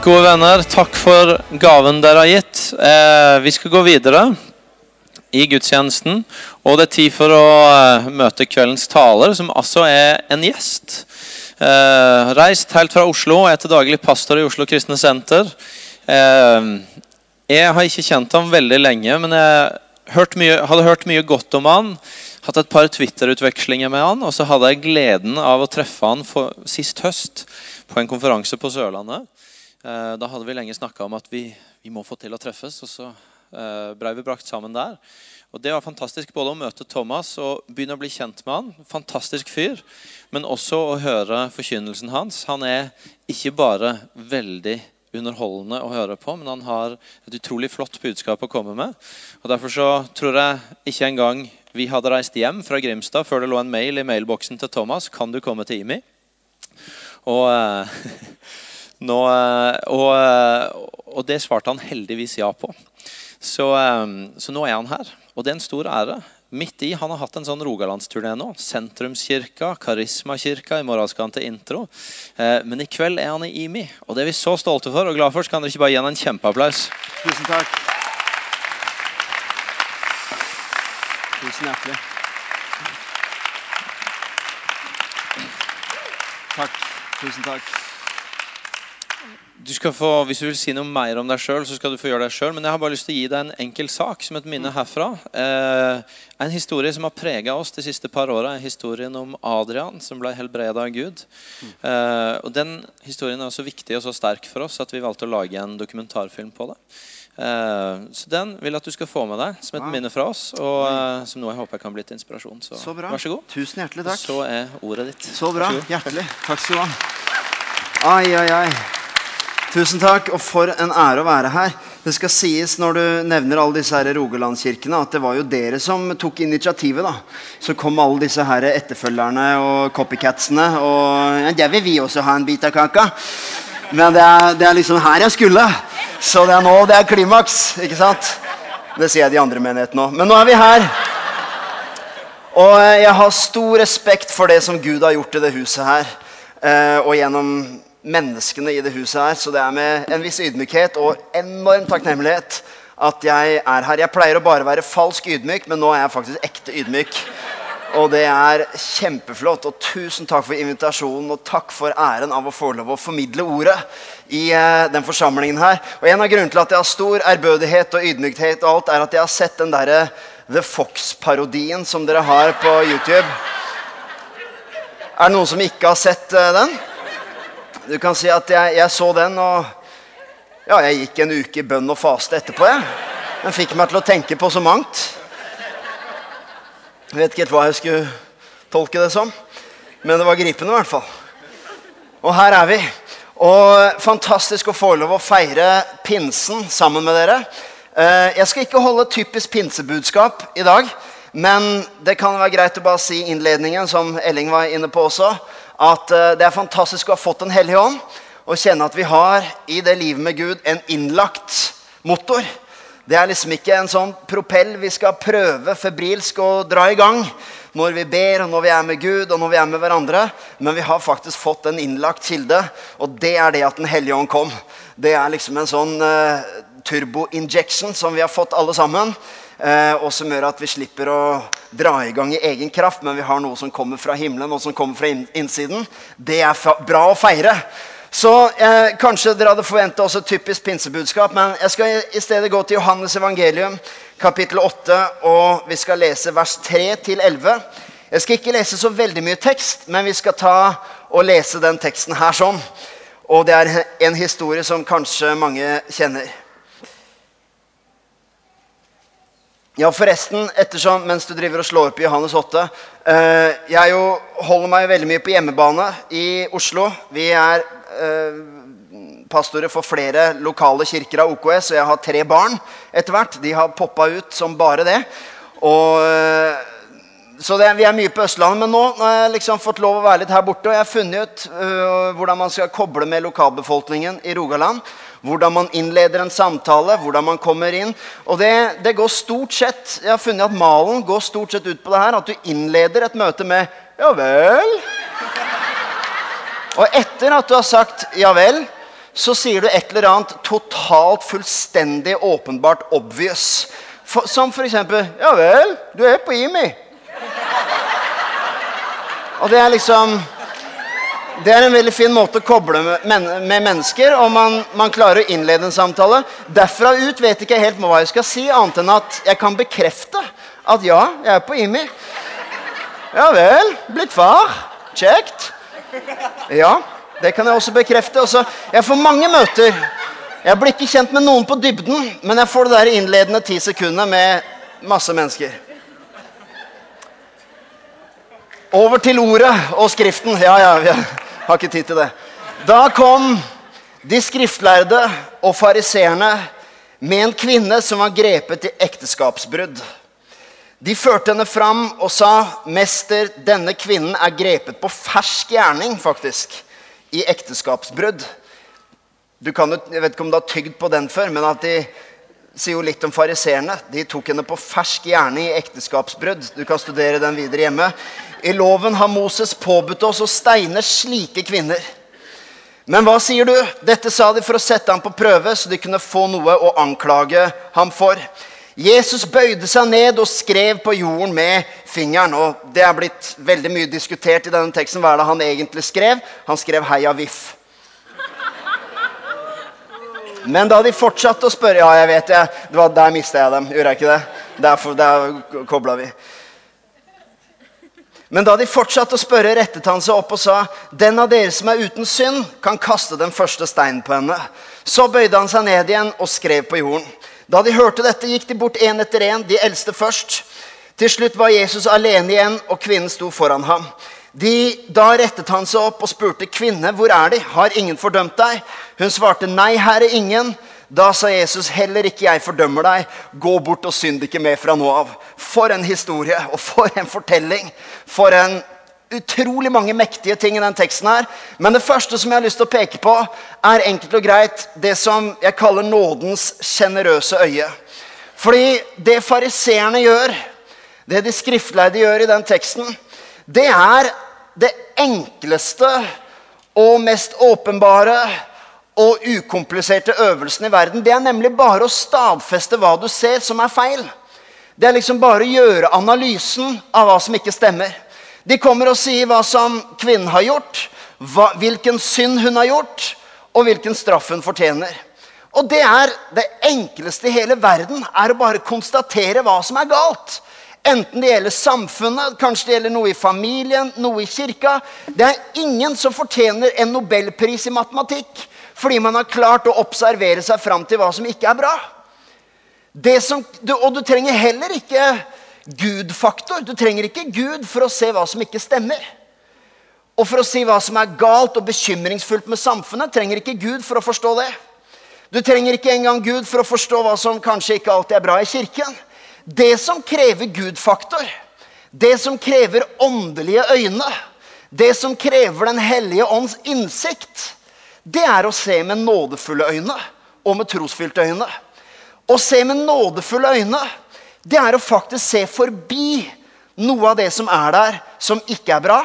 Gode venner, takk for gaven dere har gitt. Eh, vi skal gå videre i gudstjenesten. Og det er tid for å eh, møte kveldens taler, som altså er en gjest. Eh, reist helt fra Oslo, og er til daglig pastor i Oslo Kristne Senter. Eh, jeg har ikke kjent ham veldig lenge, men jeg hørt mye, hadde hørt mye godt om han. Hatt et par Twitter-utvekslinger med han, og så hadde jeg gleden av å treffe han for, sist høst på en konferanse på Sørlandet. Eh, da hadde vi lenge snakka om at vi, vi, må få til å treffes, og så blei ble vi brakt sammen der. Og Det var fantastisk både å møte Thomas og begynne å bli kjent med han. Fantastisk fyr. Men også å høre forkynnelsen hans. Han er ikke bare veldig underholdende å høre på, men han har et utrolig flott budskap å komme med. Og Derfor så tror jeg ikke engang vi hadde reist hjem fra Grimstad før det lå en mail i mailboksen til Thomas. Kan du komme til IMI? Og... Nå, eh, og, eh, og, det svarte han heldigvis ja på. Så, eh, så, nå er han her. Og det er en stor ære. Midt i, Han har hatt en sånn rogalandsturné nå. Sentrumskirka, Karismakirka. I morgen skal han til intro. Men i kveld er han i IMI. Og det er vi så stolte for og glad for. Så kan dere ikke bare gi han en kjempeapplaus. Tusen takk. Tusen hjertelig. Takk. Tusen takk. Du skal få, hvis du vil si noe mer om deg sjøl, så skal du få gjøre det sjøl. Men jeg har bare lyst til å gi deg en enkel sak som et minne herfra. Eh, en historie som har prega oss de siste par åra, er historien om Adrian som ble helbreda av Gud. Eh, og Den historien er så viktig og så sterk for oss at vi valgte å lage en dokumentarfilm på det. Eh, så Den vil jeg at du skal få med deg som et minne fra oss, og eh, som noe jeg håper kan bli til inspirasjon. Så, så vær så god. Tusen hjertelig takk. Og så er ordet ditt. Så bra. Hjertelig. Takk skal du ha. Ai, ai, ai. Tusen takk, og for en ære å være her. Det skal sies når du nevner alle disse her Rogalandskirkene, at det var jo dere som tok initiativet. da. Så kom alle disse her etterfølgerne og copycatsene. Og ja, der vil vi også ha en bit av kaka. Men det er, det er liksom her jeg skulle. Så det er nå det er klimaks. ikke sant? Det sier jeg de andre menighetene òg. Men nå er vi her. Og jeg har stor respekt for det som Gud har gjort i det huset her. Eh, og gjennom menneskene i det huset her. Så det er med en viss ydmykhet og enorm takknemlighet at jeg er her. Jeg pleier å bare være falsk ydmyk, men nå er jeg faktisk ekte ydmyk. Og det er kjempeflott. Og tusen takk for invitasjonen, og takk for æren av å få lov å formidle ordet i eh, den forsamlingen her. Og en av grunnene til at jeg har stor ærbødighet og ydmykhet, og alt, er at jeg har sett den derre The Fox-parodien som dere har på YouTube. Er det noen som ikke har sett uh, den? Du kan si at jeg, jeg, så den, og ja, jeg gikk en uke i bønn og faste etterpå. Jeg. Den fikk meg til å tenke på så mangt. Jeg vet ikke helt hva jeg skulle tolke det som, men det var gripende i hvert fall. Og her er vi. Og fantastisk å få lov å feire pinsen sammen med dere. Eh, jeg skal ikke holde typisk pinsebudskap i dag, men det kan være greit å bare si innledningen, som Elling var inne på også at eh, det er fantastisk å ha fått Den hellige ånd og kjenne at vi har i det livet med Gud en innlagt motor. Det er liksom ikke en sånn propell vi skal prøve febrilsk å dra i gang når vi ber, og når vi er med Gud og når vi er med hverandre. Men vi har faktisk fått en innlagt kilde, og det er det at Den hellige ånd kom. Det er liksom en sånn uh, turbo-injection som vi har fått alle sammen. Uh, og som gjør at vi slipper å dra i gang i egen kraft, men vi har noe som kommer fra himmelen, og som kommer fra innsiden. Det er bra å feire. Så eh, Kanskje dere hadde forventa også et typisk pinsebudskap, men jeg skal i stedet gå til Johannes evangelium, kapittel 8, og vi skal lese vers 3 til 11. Jeg skal ikke lese så veldig mye tekst, men vi skal ta og lese den teksten her sånn. Og det er en historie som kanskje mange kjenner. Ja, forresten, ettersom, mens du driver og slår opp i Johannes 8 eh, Jeg jo holder meg veldig mye på hjemmebane i Oslo. Vi er eh, pastorer for flere lokale kirker av OKS, og jeg har tre barn etter hvert. De har poppa ut som bare det. Og, eh, så det, vi er mye på Østlandet. Men nå, har jeg liksom fått lov å være litt her borte, og jeg har funnet ut uh, hvordan man skal koble med lokalbefolkningen i Rogaland hvordan man innleder en samtale, hvordan man kommer inn. Og det, det, går stort sett Jeg har funnet at malen går stort sett ut på det her at du innleder et møte med 'ja vel'. Og etter at du har sagt 'ja vel', så sier du et eller annet totalt, fullstendig, åpenbart obvious. For, som eksempel Ja vel, du er på IMI. Og det er liksom Det er en veldig fin måte å koble med, med mennesker, og man, man, klarer å innlede en samtale. Derfra ut vet ikke jeg helt hva jeg skal si, annet enn at jeg kan bekrefte at ja, jeg er på IMI. Ja vel. Blitt far. Kjekt. Ja, det kan jeg også bekrefte. Også, jeg får mange møter. Jeg blir ikke kjent med noen på dybden, men jeg får det der innledende ti sekundene med masse mennesker. Over til ordet og Skriften. Ja, ja, vi har ikke tid til det. Da kom de skriftlærde og fariseerne med en kvinne som var grepet i ekteskapsbrudd. De førte henne fram og sa, 'Mester, denne kvinnen er grepet på fersk gjerning', faktisk, i ekteskapsbrudd. Du kan, jeg vet ikke om du har tygd på den før, men at de sier jo litt om fariseerne. De tok henne på fersk gjerning i ekteskapsbrudd. Du kan studere den videre hjemme. I loven har Moses påbudt oss å steine slike kvinner. Men hva sier du? Dette sa de for å sette ham på prøve, så de kunne få noe å anklage ham for. Jesus bøyde seg ned og skrev på jorden med fingeren. og Det er blitt veldig mye diskutert i denne teksten. Hva er det han egentlig skrev? Han skrev 'Heia Viff'. Men da de fortsatte å spørre Ja, jeg vet det. det var, der mista jeg dem. Gjorde jeg ikke det? Derfor, der kobla vi. Men da de fortsatte å spørre, rettet han seg opp og sa, 'Den av dere som er uten synd, kan kaste den første steinen på henne.' Så bøyde han seg ned igjen og skrev på jorden. Da de hørte dette, gikk de bort én etter én, de eldste først. Til slutt var Jesus alene igjen, og kvinnen sto foran ham. De, da rettet han seg opp og spurte, 'Kvinne, hvor er de? Har ingen fordømt deg?' Hun svarte, 'Nei, Herre, ingen.' Da sa Jesus, 'Heller ikke jeg fordømmer deg. Gå bort og synd ikke mer fra nå av.' For en historie, og for en fortelling. For en utrolig mange mektige ting i den teksten her. Men det første som jeg har lyst til å peke på, er enkelt og greit det som jeg kaller nådens sjenerøse øye. Fordi det fariseerne gjør, det de skriftleide gjør i den teksten, det er det enkleste og mest åpenbare og ukompliserte øvelsen i verden. Det er nemlig bare å stadfeste hva du ser som er feil. Det er liksom bare å gjøre analysen av hva som ikke stemmer. De kommer og sier hva som kvinnen har gjort, hva, hvilken synd hun har gjort, og hvilken straff hun fortjener. Og det er det enkleste i hele verden, er å bare konstatere hva som er galt. Enten det gjelder samfunnet, kanskje det gjelder noe i familien, noe i kirka. Det er ingen som fortjener en nobelpris i matematikk fordi man har klart å observere seg fram til hva som ikke er bra. Som, og du trenger heller ikke Gud-faktor. Du trenger ikke Gud for å se hva som ikke stemmer. Og for å si hva som er galt og bekymringsfullt med samfunnet, trenger ikke Gud for å forstå det. Du trenger ikke engang Gud for å forstå hva som kanskje ikke alltid er bra i kirken. Det som krever Gud-faktor, det som krever åndelige øyne, det som krever Den hellige ånds innsikt, det er å se med nådefulle øyne og med trosfylte øyne. Å se med nådefulle øyne, det er å faktisk se forbi noe av det som er der, som ikke er bra.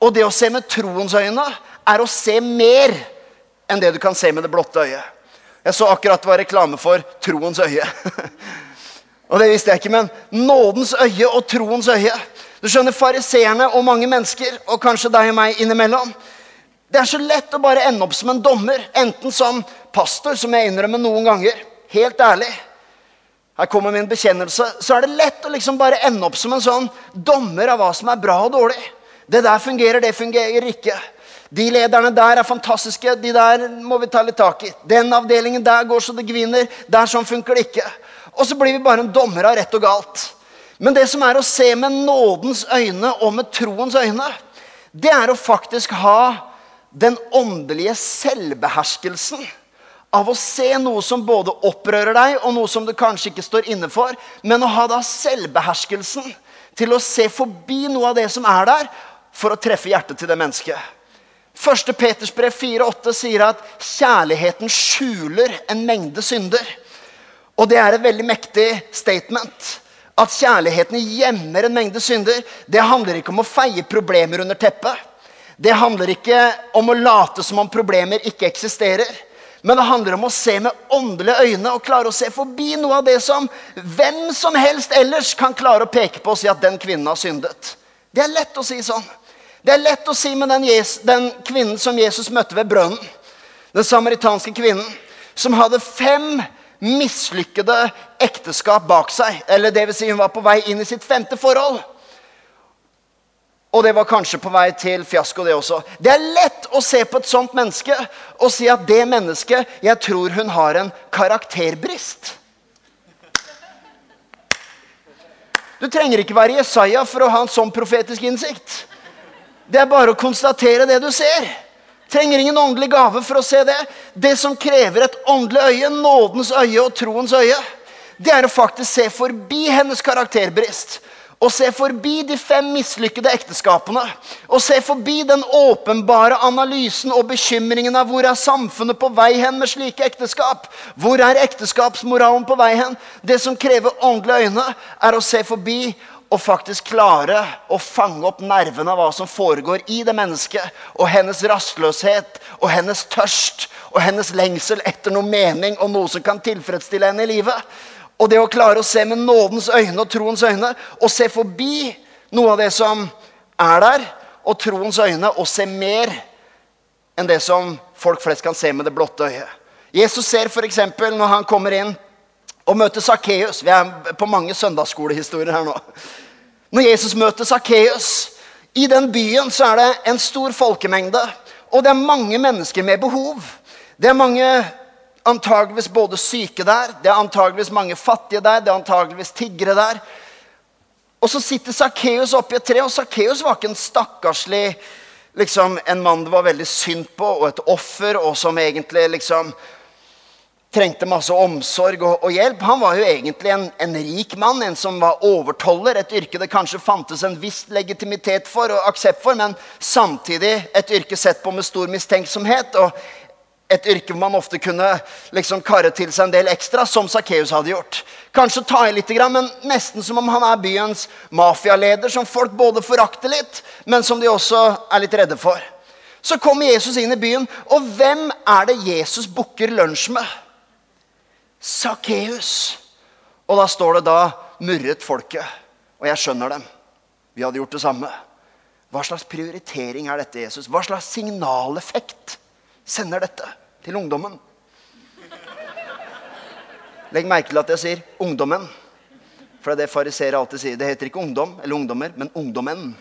Og det å se med troens øyne er å se mer enn det du kan se med det blotte øyet. Jeg så akkurat det var reklame for troens øye. og det visste jeg ikke, men nådens øye og troens øye. Du skjønner, Fariseerne og mange mennesker, og kanskje deg og meg innimellom, det er så lett å bare ende opp som en dommer. Enten som pastor, som jeg innrømmer noen ganger. Helt ærlig. Her kommer min bekjennelse. Så er det lett å liksom bare ende opp som en sånn dommer av hva som er bra og dårlig. Det der fungerer, det fungerer ikke. De lederne der er fantastiske. De der må vi ta litt tak i. Den avdelingen der går så det gviner. Der sånn funker det ikke. Og så blir vi bare en dommer av rett og galt. Men det som er å se med nådens øyne og med troens øyne, det er å faktisk ha den åndelige selvbeherskelsen av å se noe som både opprører deg, og noe som du kanskje ikke står inne for, men å ha da selvbeherskelsen til å se forbi noe av det som er der, for å treffe hjertet til det mennesket. 1. Peters brev 4,8 sier at kjærligheten skjuler en mengde synder. Og det er et veldig mektig statement. At kjærligheten gjemmer en mengde synder. Det handler ikke om å feie problemer under teppet. Det handler ikke om å late som om problemer ikke eksisterer. Men det handler om å se med åndelige øyne og klare å se forbi noe av det som hvem som helst ellers kan klare å peke på og si at den kvinnen har syndet. Det er lett å si sånn. Det er lett å si med den, den kvinnen som Jesus møtte ved brønnen. Den samaritanske kvinnen som hadde fem mislykkede ekteskap bak seg. Eller det vil si, hun var på vei inn i sitt femte forhold. Og det var kanskje på vei til fiasko, det også. Det er lett å se på et sånt menneske og si at det mennesket Jeg tror hun har en karakterbrist. Du trenger ikke være Jesaja for å ha en sånn profetisk innsikt. Det er bare å konstatere det du ser. Trenger ingen åndelig gave for å se det. Det som krever et åndelig øye, nådens øye og troens øye, det er å faktisk se forbi hennes karakterbrist og se forbi de fem mislykkede ekteskapene. Og se forbi den åpenbare analysen og bekymringen av hvor er samfunnet på vei hen med slike ekteskap. Hvor er ekteskapsmoralen på vei hen? Det som krever åndelige øyne, er å se forbi og faktisk klare å fange opp nervene av hva som foregår i det mennesket. Og hennes rastløshet og hennes tørst og hennes lengsel etter noe mening og noe som kan tilfredsstille henne i livet. Og det å klare å se med nådens øyne og troens øyne og se forbi noe av det som er der, og troens øyne, og se mer enn det som folk flest kan se med det blotte øyet. Jesus ser f.eks. når han kommer inn og møter Sakkeus. Vi er på mange søndagsskolehistorier her nå. Når Jesus møter Sakkeus I den byen så er det en stor folkemengde, og det er mange mennesker med behov. Det er mange antageligvis både syke der, det er antageligvis mange fattige der, det er antageligvis tiggere der. Og så sitter Sakkeus oppi et tre, og Sakkeus var ikke en stakkarslig liksom, En mann det var veldig synd på, og et offer, og som egentlig liksom trengte masse omsorg og, og, hjelp. Han var jo egentlig en, en, rik mann, en som var overtoller. Et yrke det kanskje fantes en viss legitimitet for og aksept for, men samtidig et yrke sett på med stor mistenksomhet. Og et yrke hvor man ofte kunne liksom karre til seg en del ekstra, som Sakkeus hadde gjort. Kanskje ta i litt, men nesten som om han er byens mafialeder, som folk både forakter litt, men som de også er litt redde for. Så kommer Jesus inn i byen, og hvem er det Jesus booker lunsj med? Sakkeus. Og da står det da murret folket. Og jeg skjønner dem. Vi hadde gjort det samme. Hva slags prioritering er dette, Jesus? Hva slags signaleffekt sender dette? Til ungdommen. Legg merke til at jeg sier 'ungdommen'. For det er det fariseere alltid sier. Det heter ikke ungdom eller ungdommer, men ungdommen.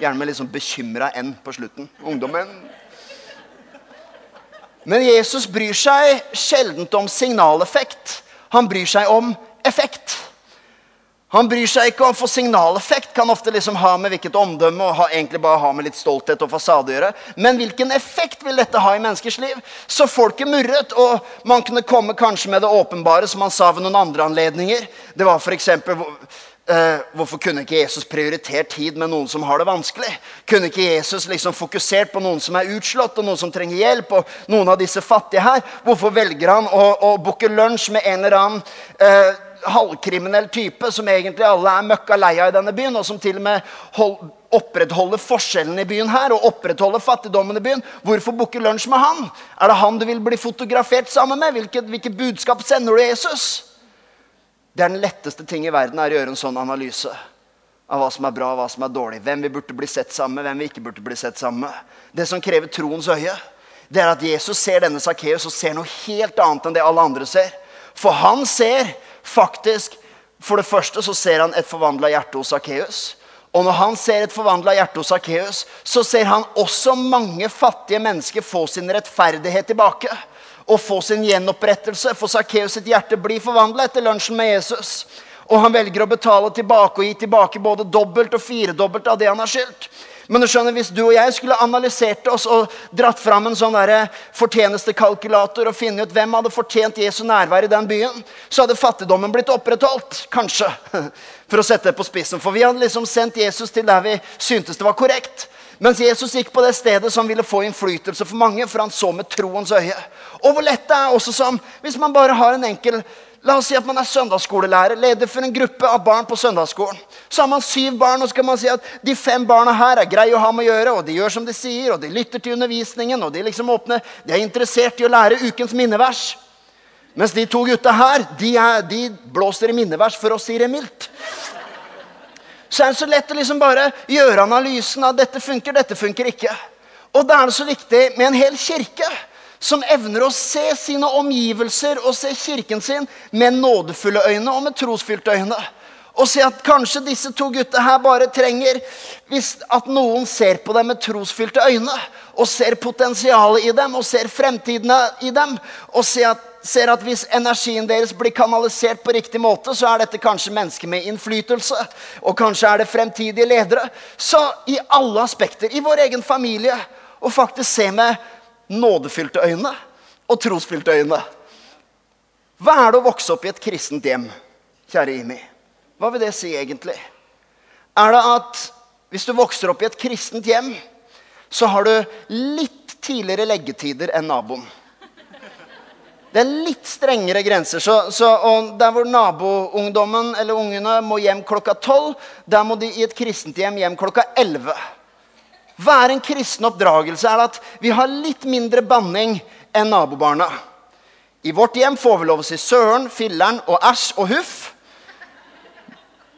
Gjerne med litt sånn bekymra n på slutten. Ungdommen. Men Jesus bryr seg sjelden om signaleffekt. Han bryr seg om effekt. Han bryr seg ikke om for signaleffekt kan ofte liksom ha med hvilket omdømme og ha, egentlig bare ha med litt stolthet og fasade å gjøre. Men hvilken effekt vil dette ha i menneskers liv? Så folket murret, og man kunne komme kanskje med det åpenbare, som han sa ved noen andre anledninger. Det var f.eks. Uh, hvorfor kunne ikke Jesus prioritert tid med noen som har det vanskelig? Kunne ikke Jesus liksom fokusert på noen som er utslått, og noen som trenger hjelp? og noen av disse fattige her? Hvorfor velger han å, å booke lunsj med en eller annen uh, halvkriminell type som egentlig alle er møkka lei av i denne byen, og som til og med hold, opprettholder forskjellen i byen her og opprettholder fattigdommen i byen. Hvorfor booke lunsj med han? Er det han du vil bli fotografert sammen med? Hvilket, hvilket budskap sender du Jesus? Det er den letteste ting i verden er å gjøre en sånn analyse av hva som er bra og hva som er dårlig. Hvem vi burde bli sett sammen med, hvem vi ikke burde bli sett sammen med. Det som krever troens øye, det er at Jesus ser denne Sakkeus og ser noe helt annet enn det alle andre ser. For han ser faktisk For det første så ser han et forvandla hjerte hos Sakkeus. Og når han ser et forvandla hjerte hos Sakkeus, så ser han også mange fattige mennesker få sin rettferdighet tilbake. Og få sin gjenopprettelse. For Sakkeus sitt hjerte blir forvandla etter lunsjen med Jesus. Og han velger å betale tilbake og gi tilbake både dobbelt og firedobbelt av det han har skyldt. Men du skjønner, hvis du og jeg skulle analysert oss og dratt fram en sånn fortjenestekalkulator og funnet ut hvem hadde fortjent Jesu nærvær i den byen, så hadde fattigdommen blitt opprettholdt. Kanskje. For å sette det på spissen. For vi hadde liksom sendt Jesus til der vi syntes det var korrekt. Mens Jesus gikk på det stedet som ville få innflytelse for mange, for han så med troens øye. Og hvor lett det er også som Hvis man bare har en enkel La oss si at man er søndagsskolelærer, leder for en gruppe av barn på søndagsskolen. Så har man syv barn, og så kan man si at de fem barna her er greie å ha med å gjøre, og de gjør som de sier, og de lytter til undervisningen, og de liksom åpner, de er interessert i å lære ukens minnevers. Mens de to gutta her, de, er, de blåser i minnevers, for å si det mildt. Så er det så lett å liksom bare gjøre analysen av dette funker, dette funker ikke. Og da er det så viktig med en hel kirke som evner å se sine omgivelser og se kirken sin med nådefulle øyne og med trosfylte øyne. Og se at kanskje disse to gutta her bare trenger at noen ser på dem med trosfylte øyne og ser potensialet i dem og ser fremtidene i dem. Og ser at, ser at hvis energien deres blir kanalisert på riktig måte, så er dette kanskje mennesker med innflytelse. Og kanskje er det fremtidige ledere. Så i alle aspekter, i vår egen familie, og faktisk se med nådefylte øyne og trosfylte øyne. Hva er det å vokse opp i et kristent hjem, kjære Imi? Hva vil det si egentlig? Er det at hvis du vokser opp i et kristent hjem, så har du litt tidligere leggetider enn naboen? Det er litt strengere grenser. Så, så, der hvor naboungdommen eller ungene må hjem klokka tolv, der må de i et kristent hjem hjem klokka elleve. Hva er en kristen oppdragelse? Er det at vi har litt mindre banning enn nabobarna. I vårt hjem får vi lov å si søren, filleren og æsj og huff.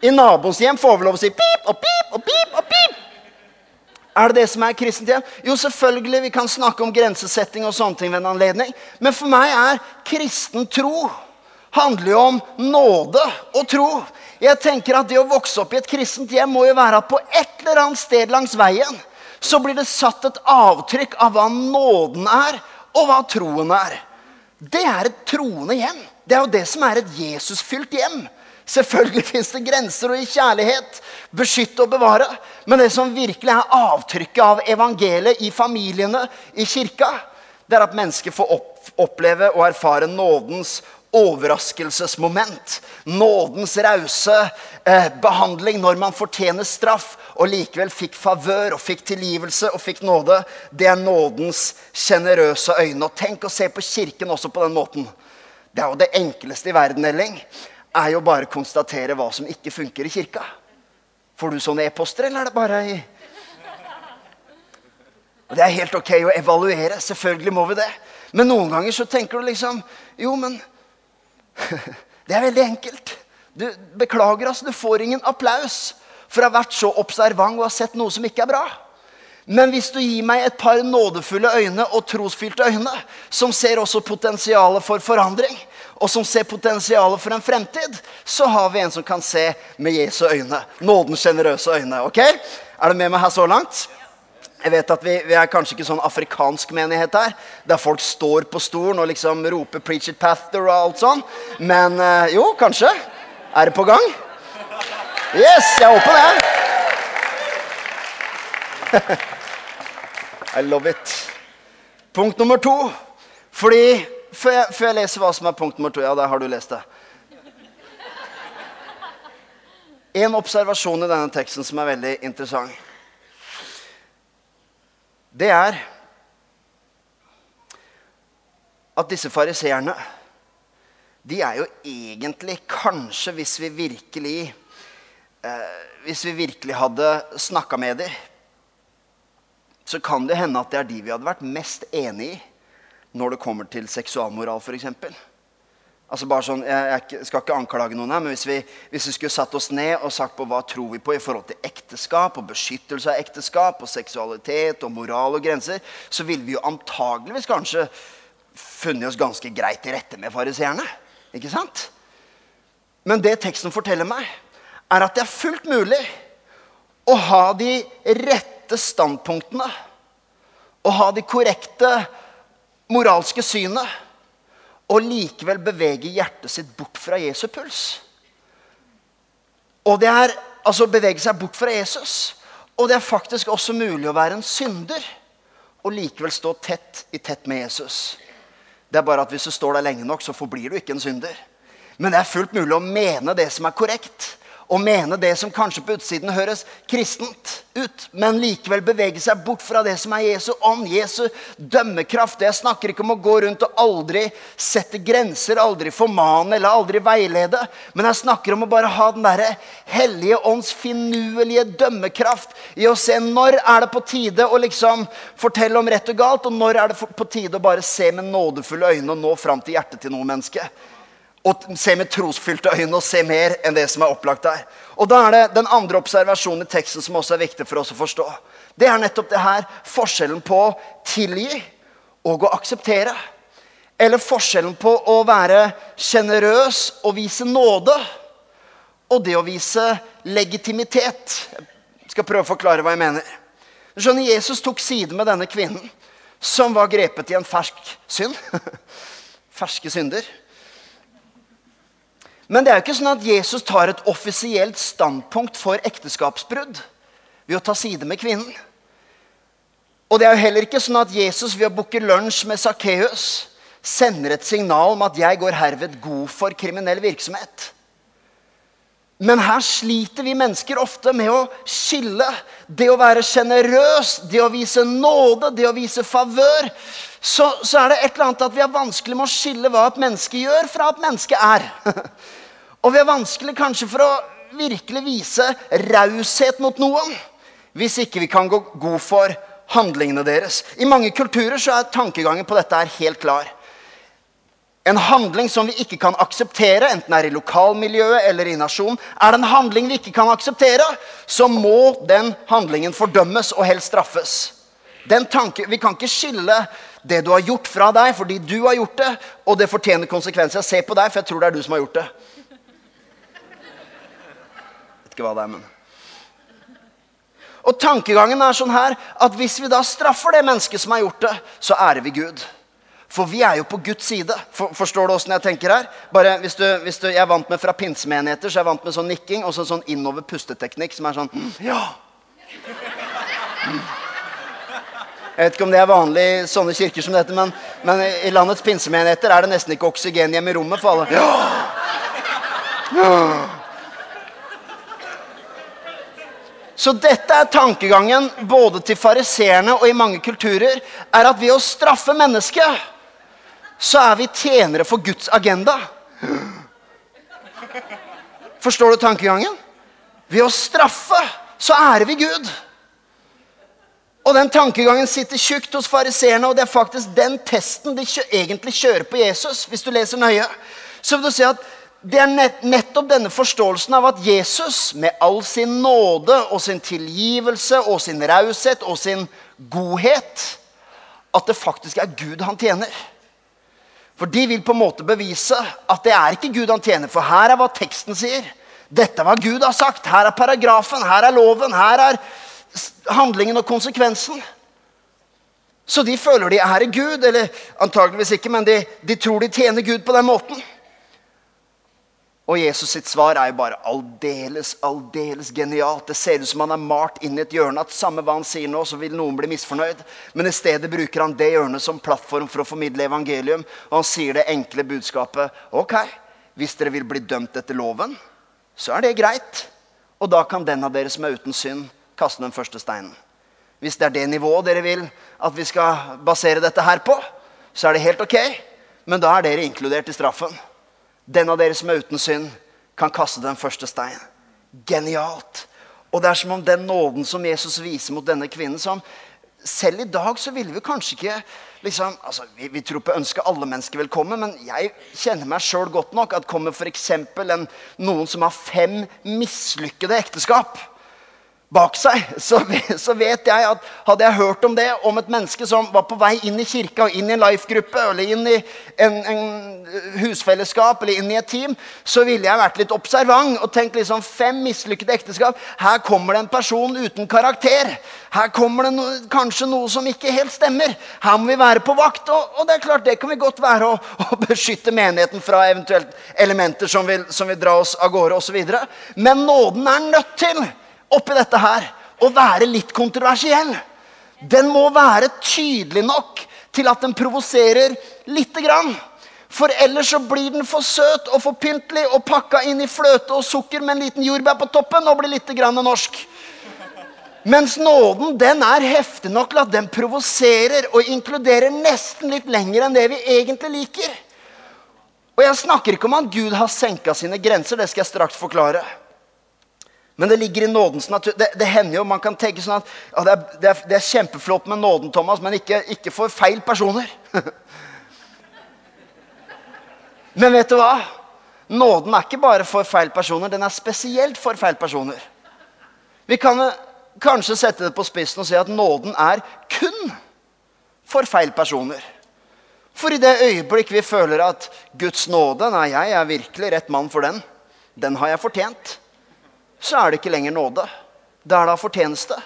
I naboens hjem får vi lov å si pip og pip og pip og pip. Er det det som er kristent hjem? Jo, selvfølgelig. Vi kan snakke om grensesetting og sånne ting ved en anledning. Men for meg er kristen tro handler jo om nåde og tro. Jeg tenker at Det å vokse opp i et kristent hjem må jo være at på et eller annet sted langs veien så blir det satt et avtrykk av hva nåden er, og hva troen er. Det er et troende hjem. Det er jo det som er et Jesusfylt hjem. Selvfølgelig fins det grenser og i kjærlighet. Beskytte og bevare. Men det som virkelig er avtrykket av evangeliet i familiene, i kirka, det er at mennesker får oppleve og erfare nådens overraskelsesmoment. Nådens rause eh, behandling når man fortjener straff og likevel fikk favør og fikk tilgivelse og fikk nåde. Det er nådens sjenerøse øyne. Og tenk å se på Kirken også på den måten. Det er jo det enkleste i verden, Elling. Er jo bare å konstatere hva som ikke funker i kirka. Får du sånne e-poster, eller er det bare i Det er helt ok å evaluere. Selvfølgelig må vi det. Men noen ganger så tenker du liksom Jo, men Det er veldig enkelt. Du, beklager, altså. Du får ingen applaus for å ha vært så observant og ha sett noe som ikke er bra. Men hvis du gir meg et par nådefulle øyne og trosfylte øyne, som ser også potensialet for forandring, og som ser potensialet for en fremtid, så har vi en som kan se med Jesu øyne. Nådens sjenerøse øyne. ok? Er du med meg her så langt? Jeg vet at vi, vi, er kanskje ikke sånn afrikansk menighet her, der folk står på stolen og liksom roper 'preach it, pastor' og alt sånn. Men øh, jo, kanskje. Er det på gang? Yes, jeg håper det. I love it. Punkt nummer to. Fordi før jeg, før jeg leser hva som er punkt nummer to Ja, der har du lest det. En observasjon i denne teksten som er veldig interessant det er at disse fariseerne de er jo egentlig kanskje, hvis vi virkelig eh, Hvis vi virkelig hadde snakka med dem, så kan det hende at det er de vi hadde vært mest enig i når det kommer til seksualmoral, f.eks. Altså bare sånn, jeg, jeg, skal ikke anklage noen her, men hvis vi, hvis vi, skulle satt oss ned og sagt på hva tror vi på i forhold til ekteskap og beskyttelse av ekteskap og seksualitet og moral og grenser, så ville vi jo antageligvis kanskje funnet oss ganske greit til rette med fariseerne. Ikke sant? Men det teksten forteller meg, er at det er fullt mulig å ha de rette standpunktene. Å ha de korrekte moralske synet og likevel bevege hjertet sitt bort fra Jesu puls. Og det er altså bevege seg bort fra Jesus. Og det er faktisk også mulig å være en synder og likevel stå tett i tett med Jesus. Det er bare at hvis du står der lenge nok, så forblir du ikke en synder. Men det er fullt mulig å mene det som er korrekt, og mene det som kanskje på utsiden høres kristent ut, men likevel bevege seg bort fra det som er Jesu ånd, Jesu dømmekraft. Jeg snakker ikke om å gå rundt og aldri sette grenser, aldri formane eller aldri veilede. Men jeg snakker om å bare ha den derre hellige ånds finurlige dømmekraft i å se når er det på tide å liksom fortelle om rett og galt, og når er det på tide å bare se med nådefulle øyne og nå fram til hjertet til noe menneske og se med trosfylte øyne og se mer enn det som er opplagt der. Og da er det den andre observasjonen i teksten som også er viktig for oss å forstå. Det er nettopp det her forskjellen på tilgi og å akseptere. Eller forskjellen på å være sjenerøs og vise nåde og det å vise legitimitet. Jeg skal prøve å forklare hva jeg mener. Du Skjønner, Jesus tok side med denne kvinnen som var grepet i en fersk synd. Ferske synder. Men det er jo ikke sånn at Jesus tar et offisielt standpunkt for ekteskapsbrudd ved å ta side med kvinnen. Og det er jo heller ikke sånn at Jesus ved å booke lunsj med Sakkeus sender et signal om at 'jeg går herved god for kriminell virksomhet'. Men her sliter vi mennesker ofte med å skille det å være sjenerøs, det å vise nåde, det å vise favør. Så, så, er det et eller annet at vi har vanskelig med å skille hva et menneske gjør, fra et menneske er. Og vi har vanskelig kanskje for å virkelig vise raushet mot noen hvis ikke vi kan gå god for handlingene deres. I mange kulturer så er tankegangen på dette helt klar. En handling som vi ikke kan akseptere, enten det er i lokalmiljøet eller i nasjonen, er det en handling vi ikke kan akseptere, så må den handlingen fordømmes og helst straffes. Tanke, vi kan ikke skille det du har gjort, fra deg fordi du har gjort det, og det fortjener konsekvenser. Jeg ser på deg, for jeg tror det er du som har gjort det. Vet ikke hva det er, men Og tankegangen er sånn her at hvis vi da straffer det mennesket som har gjort det, så ærer vi Gud. For vi er jo på Guds side. For, forstår du åssen jeg tenker her? Bare hvis du, hvis du, Jeg er vant med fra pinsemenigheter så jeg er vant med sånn nikking og så sånn innover pusteteknikk som er sånn Ja! Jeg vet ikke om det er vanlig i sånne kirker som dette, men, men i landets pinsemenigheter er det nesten ikke oksygen hjemme i rommet for alle. Ja! Ja! Så dette er tankegangen både til fariseerne og i mange kulturer. er at Ved å straffe mennesket så er vi tjenere for Guds agenda. Forstår du tankegangen? Ved å straffe så ærer vi Gud. Og den tankegangen sitter tjukt hos fariseerne, og det er faktisk den testen de egentlig kjører på Jesus. hvis du leser nøye. Så vil du se at det er nettopp denne forståelsen av at Jesus, med all sin nåde og sin tilgivelse og sin raushet og sin godhet, at det faktisk er Gud han tjener. For de vil på en måte bevise at det er ikke Gud han tjener. For her er hva teksten sier. Dette er hva Gud har sagt. Her er paragrafen, her er loven, her er handlingen og konsekvensen. Så de føler de er Gud, eller antageligvis ikke, men de, de tror de tjener Gud på den måten. Og Jesus sitt svar er jo bare aldeles, aldeles genialt. Det ser ut som han er malt inn i et hjørne. At samme hva han sier nå, så vil noen bli misfornøyd. Men i stedet bruker han det hjørnet som plattform for å formidle evangelium. Og han sier det enkle budskapet. Ok, hvis dere vil bli dømt etter loven, så er det greit. Og da kan den av dere som er uten synd, kaste den første steinen. Hvis det er det nivået dere vil at vi skal basere dette her på, så er det helt ok. Men da er dere inkludert i straffen. Den av dere som er uten synd, kan kaste den første steinen. Genialt. Og det er som om den nåden som Jesus viser mot denne kvinnen som Selv i dag så ville vi kanskje ikke liksom, altså, vi, vi, tror på å ønske alle mennesker velkommen, men jeg kjenner meg sjøl godt nok at kommer f.eks. noen som har fem mislykkede ekteskap bak seg, så, så, vet jeg at hadde jeg hørt om det, om et menneske som var på vei inn i kirka, og inn i en life-gruppe eller inn i en, en, husfellesskap eller inn i et team, så ville jeg vært litt observant og tenkt liksom fem mislykkede ekteskap. Her kommer det en person uten karakter. Her kommer det no, kanskje noe som ikke helt stemmer. Her må vi være på vakt. Og, og det er klart, det kan vi godt være å beskytte menigheten fra eventuelt elementer som vil, som vil dra oss av gårde osv. Men nåden er nødt til oppi dette her å være litt kontroversiell. Den må være tydelig nok til at den provoserer lite grann. For ellers så blir den for søt og for pyntelig og pakka inn i fløte og sukker med en liten jordbær på toppen og blir litt grann norsk. Mens nåden den er heftig nok til at den provoserer og inkluderer nesten litt lenger enn det vi egentlig liker. Og jeg snakker ikke om at Gud har senka sine grenser. Det skal jeg straks forklare. Men det ligger i nådens natur. Det, det hender jo man kan tenke sånn at ja, det, er, det, er, det, er, kjempeflott med nåden, Thomas, men ikke, ikke for feil personer. men vet du hva? Nåden er ikke bare for feil personer, den er spesielt for feil personer. Vi kan kanskje sette det på spissen og si at nåden er kun for feil personer. For i det øyeblikk vi føler at Guds nåde Nei, jeg er virkelig rett mann for den. Den har jeg fortjent så er det ikke lenger nåde. Da er det fortjeneste.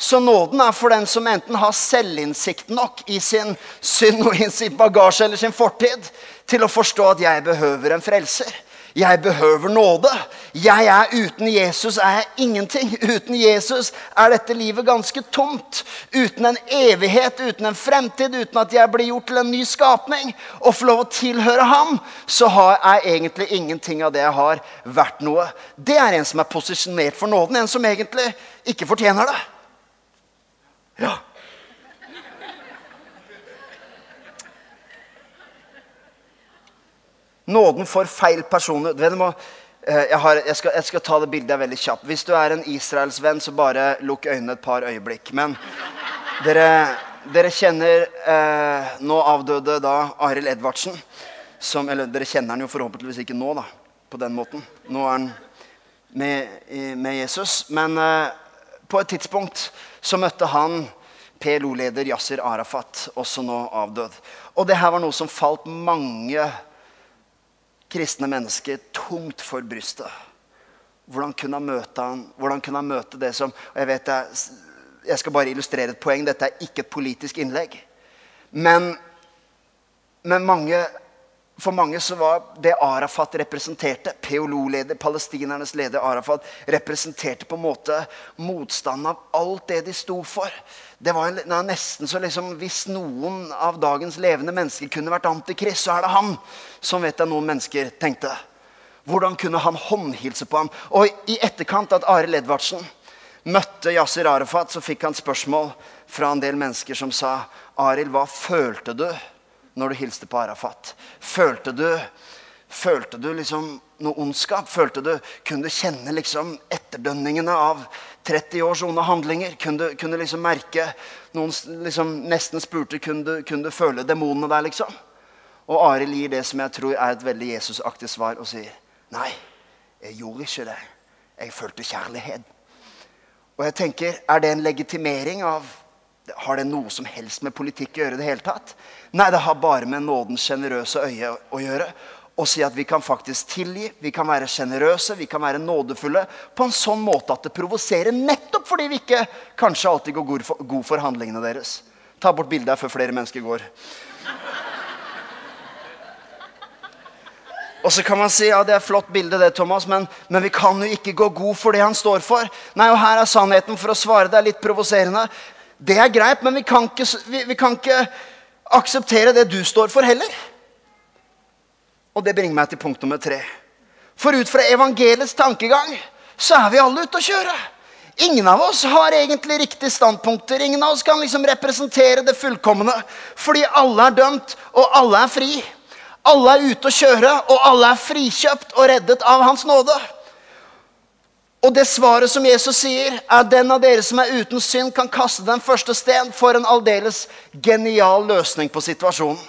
Så nåden er for den som enten har selvinnsikt nok i sin synd og i sin bagasje eller sin fortid til å forstå at jeg behøver en frelser. Jeg behøver nåde. Jeg er Uten Jesus er jeg ingenting. Uten Jesus er dette livet ganske tomt. Uten en evighet, uten en fremtid, uten at jeg blir gjort til en ny skapning og få lov å tilhøre ham, så jeg egentlig ingenting av det jeg har, vært noe. Det er en som er posisjonert for nåden. En som egentlig ikke fortjener det. Ja. Nåden for feil personer. Må, eh, jeg, har, jeg, skal, jeg, skal, ta det bildet veldig kjapt. Hvis du er en Israelsvenn, så bare lukk øynene et par øyeblikk. Men dere, dere kjenner eh, nå avdøde da Arild Edvardsen. Som, eller dere kjenner han jo forhåpentligvis ikke nå, da, på den måten. Nå er han med, med Jesus. Men eh, på et tidspunkt så møtte han PLO-leder Yasir Arafat, også nå avdød. Og det her var noe som falt mange kristne mennesker tungt for brystet. Hvordan kunne han møte han? Hvordan kunne han møte det som og Jeg vet jeg, jeg skal bare illustrere et poeng. Dette er ikke et politisk innlegg. Men, men mange for mange så var det Arafat representerte, PLO-leder, palestinernes leder Arafat, representerte på en måte motstanden av alt det de sto for. Det var nesten så liksom, Hvis noen av dagens levende mennesker kunne vært antikrist, så er det han. Som vet jeg noen mennesker tenkte. Hvordan kunne han håndhilse på ham? Og i etterkant at Arild Edvardsen møtte Yasir Arafat, så fikk han spørsmål fra en del mennesker som sa Arild, hva følte du? Når du hilste på Arafat? Følte du, følte du liksom noe ondskap? Følte du, Kunne du kjenne liksom etterdønningene av 30 års onde handlinger? Kunne du, kunne liksom merke Noen liksom nesten spurte kunne du, kunne du føle demonene der, liksom. Og Arild gir det som jeg tror er et veldig Jesusaktig svar, og sier nei, jeg gjorde ikke det. Jeg følte kjærlighet. Og jeg tenker, Er det en legitimering av Har det noe som helst med politikk å gjøre? det hele tatt? Nei, det har bare med nådens sjenerøse øye å gjøre. Og si at vi kan faktisk tilgi, vi kan være sjenerøse, vi kan være nådefulle på en sånn måte at det provoserer, nettopp fordi vi ikke kanskje alltid går god for, god for handlingene deres. Ta bort bildet her før flere mennesker går. Og så kan man si ja, det er flott bilde, det, Thomas, men, men, vi kan jo ikke gå god for det han står for. Nei, og her er sannheten, for å svare deg litt provoserende. Det er greit, men vi kan ikke, vi, vi kan ikke akseptere det du står for, heller. Og det bringer meg til punkt nummer tre. For ut fra evangeliets tankegang så er vi alle ute å kjøre. Ingen av oss har egentlig riktige standpunkter. Ingen av oss kan liksom representere det fullkomne. Fordi alle er dømt, og alle er fri. Alle er ute å kjøre, og alle er frikjøpt og reddet av Hans nåde. Og det svaret som Jesus sier, er den av dere som er uten synd, kan kaste den første sten for en aldeles genial løsning på situasjonen.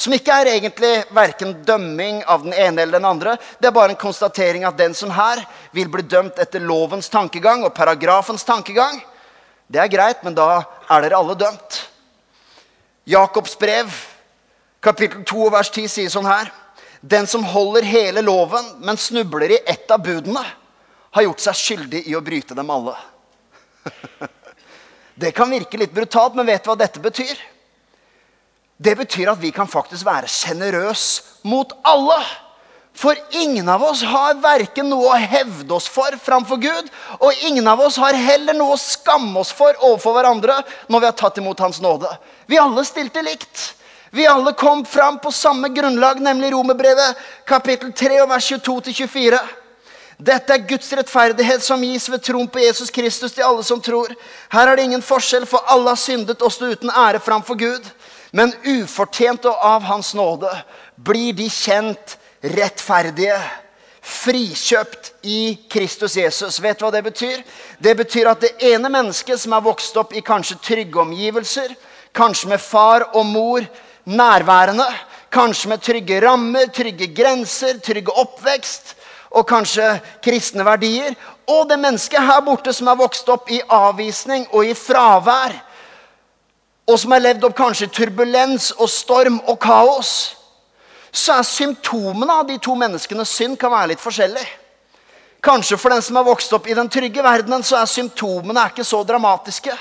Som ikke er egentlig verken dømming av den ene eller den andre. Det er bare en konstatering at den som her vil bli dømt etter lovens tankegang og paragrafens tankegang. Det er greit, men da er dere alle dømt. Jakobs brev, kapittel 2, vers 10, sier sånn her. Den som holder hele loven, men snubler i ett av budene har gjort seg skyldig i å bryte dem alle. Det kan virke litt brutalt, men vet du hva dette betyr? Det betyr at vi kan faktisk være sjenerøse mot alle. For ingen av oss har verken noe å hevde oss for framfor Gud, og ingen av oss har heller noe å skamme oss for overfor hverandre når vi har tatt imot Hans nåde. Vi alle stilte likt. Vi alle kom fram på samme grunnlag, nemlig Romerbrevet kapittel 3 og vers 22-24. Dette er Guds rettferdighet som gis ved troen på Jesus Kristus til alle som tror. Her er det ingen forskjell, for alle har syndet og står uten ære framfor Gud. Men ufortjent og av Hans nåde blir de kjent rettferdige. Frikjøpt i Kristus Jesus. Vet du hva det betyr? Det betyr at det ene mennesket som er vokst opp i kanskje trygge omgivelser, kanskje med far og mor nærværende. Kanskje med trygge rammer, trygge grenser, trygge oppvekst og kanskje kristne verdier. Og det mennesket her borte som er vokst opp i avvisning og i fravær. Og som har levd opp kanskje turbulens og storm og kaos. Så er symptomene av de to menneskenes synd kan være litt forskjellig. Kanskje for den som har vokst opp i den trygge verdenen, så er symptomene ikke så dramatiske.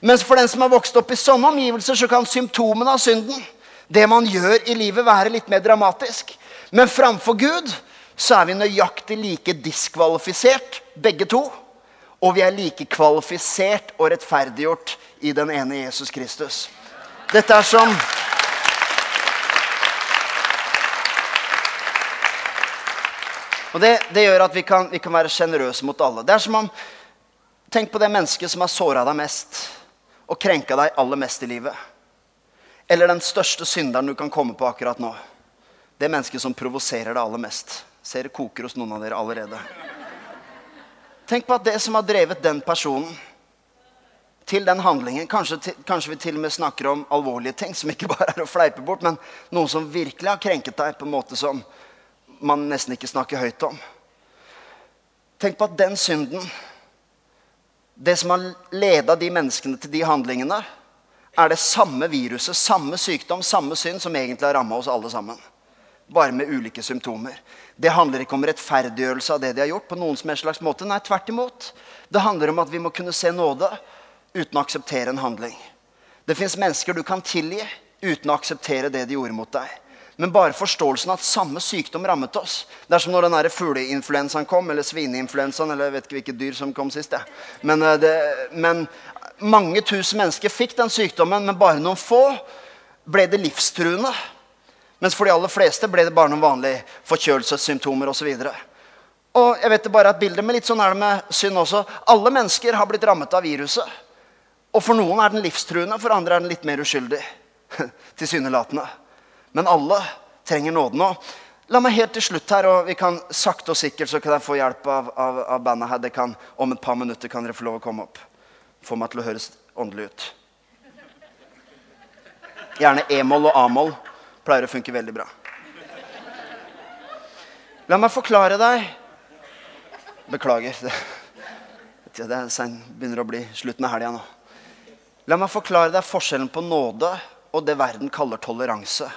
Mens for den som har vokst opp i sånne omgivelser, så kan symptomene av synden det man gjør i livet, være litt mer dramatisk. Men framfor Gud så er vi nøyaktig like diskvalifisert, begge to. Og vi er like kvalifisert og rettferdiggjort i den ene Jesus Kristus. Dette er som Og det, det gjør at vi kan, vi kan være sjenerøse mot alle. Det er som om Tenk på det mennesket som har såra deg mest og krenka deg aller mest i livet. Eller den største synderen du kan komme på akkurat nå. Det mennesket som provoserer deg aller mest. Ser det koker hos noen av dere allerede. Tenk på at det som har drevet den personen til den handlingen Kanskje, kanskje, vi til og med snakker om alvorlige ting som ikke bare er å fleipe bort, men noen som virkelig har krenket deg på en måte som man nesten ikke snakker høyt om. Tenk på at den synden, det som har leda de menneskene til de handlingene, er det samme viruset, samme sykdom, samme synd som egentlig har ramma oss alle sammen. Bare med ulike symptomer. Det handler ikke om rettferdiggjørelse av det de har gjort. på noen som er slags måte. Nei, tvert imot. Det handler om at vi må kunne se nåde uten å akseptere en handling. Det fins mennesker du kan tilgi uten å akseptere det de gjorde mot deg. Men bare forståelsen av at samme sykdom rammet oss. Det er som når den fugleinfluensaen kom, eller svineinfluensaen, eller jeg vet ikke hvilket dyr som kom sist. Ja. Men, eh, det, men mange tusen mennesker fikk den sykdommen, men bare noen få ble det livstruende. Mens for de aller fleste ble det bare noen vanlige forkjølelsessymptomer osv. Og jeg vet det bare at bildet med litt sånn er det med synd også. Alle mennesker har blitt rammet av viruset. Og for noen er den livstruende, for andre er den litt mer uskyldig. Tilsynelatende. Men alle trenger nåden. nå. la meg helt til slutt her, og vi kan sakte og sikkert så kan jeg få hjelp av, av, av bandet her. Det kan, om et par minutter kan dere få lov å komme opp. Få meg til å høres åndelig ut. Gjerne e-moll og a-moll. Pleier å funke veldig bra. La meg forklare deg Beklager. Det, det sen, begynner å bli slutten av helga nå. La meg forklare deg forskjellen på nåde og det verden kaller toleranse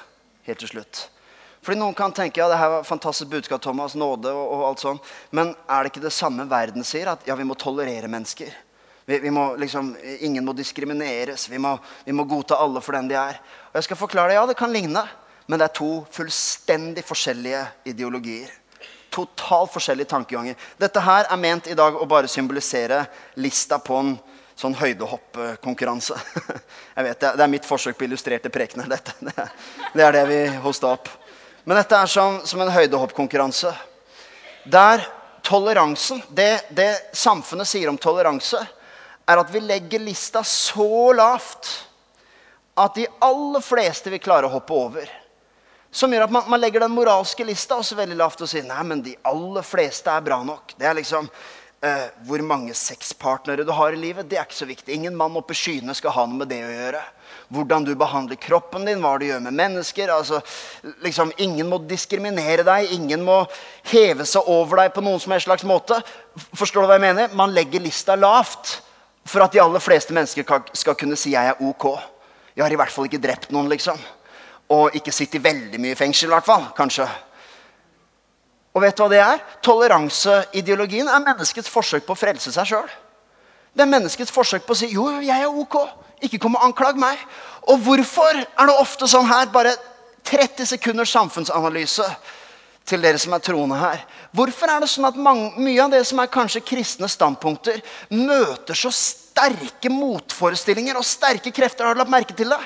helt til slutt. Fordi Noen kan tenke ja, det her var fantastisk budskap, Thomas, nåde og, og alt sånt. Men er det ikke det samme verden sier? At ja, vi må tolerere mennesker. Vi, vi må liksom, Ingen må diskrimineres. Vi må, vi må, godta alle for den de er. Og jeg skal forklare deg, ja, det kan ligne. Men det er to fullstendig forskjellige ideologier. Totalt forskjellige tankeganger. Dette her er ment i dag å bare symbolisere lista på en sånn høydehoppkonkurranse. Jeg vet, det, er mitt forsøk på illustrerte prekener. Dette. Det er det vi hosta opp. Men dette er som, som en høydehoppkonkurranse. Der toleransen, det, det samfunnet sier om toleranse, er at vi legger lista så lavt at de aller fleste vil klare å hoppe over. Som gjør at man, man legger den moralske lista også veldig lavt og sier nei, men de aller fleste er bra nok. Det er liksom uh, hvor mange sexpartnere du har i livet, det er ikke så viktig. Ingen mann oppe i skyene skal ha noe med det å gjøre. Hvordan du behandler kroppen din, hva du gjør med mennesker. Altså, liksom, ingen må diskriminere deg, ingen må heve seg over deg på noen som helst slags måte. Forstår du hva jeg mener? Man legger lista lavt for at de aller fleste mennesker skal kunne si 'jeg er ok'. Jeg har i hvert fall ikke drept noen, liksom. Og ikke sittet veldig mye fengsel, i hvert fall. Kanskje. Og vet du hva det er? Toleranseideologien er menneskets forsøk på å frelse seg sjøl. Det er menneskets forsøk på å si jo, jeg er ok. Ikke kom og anklag meg. Og hvorfor er det ofte sånn her? Bare 30 sekunders samfunnsanalyse til dere som er troende her. Hvorfor er det sånn at mange, mye av det som er kanskje kristne standpunkter, møter så sterke motforestillinger og sterke krefter? Har du lagt merke til det?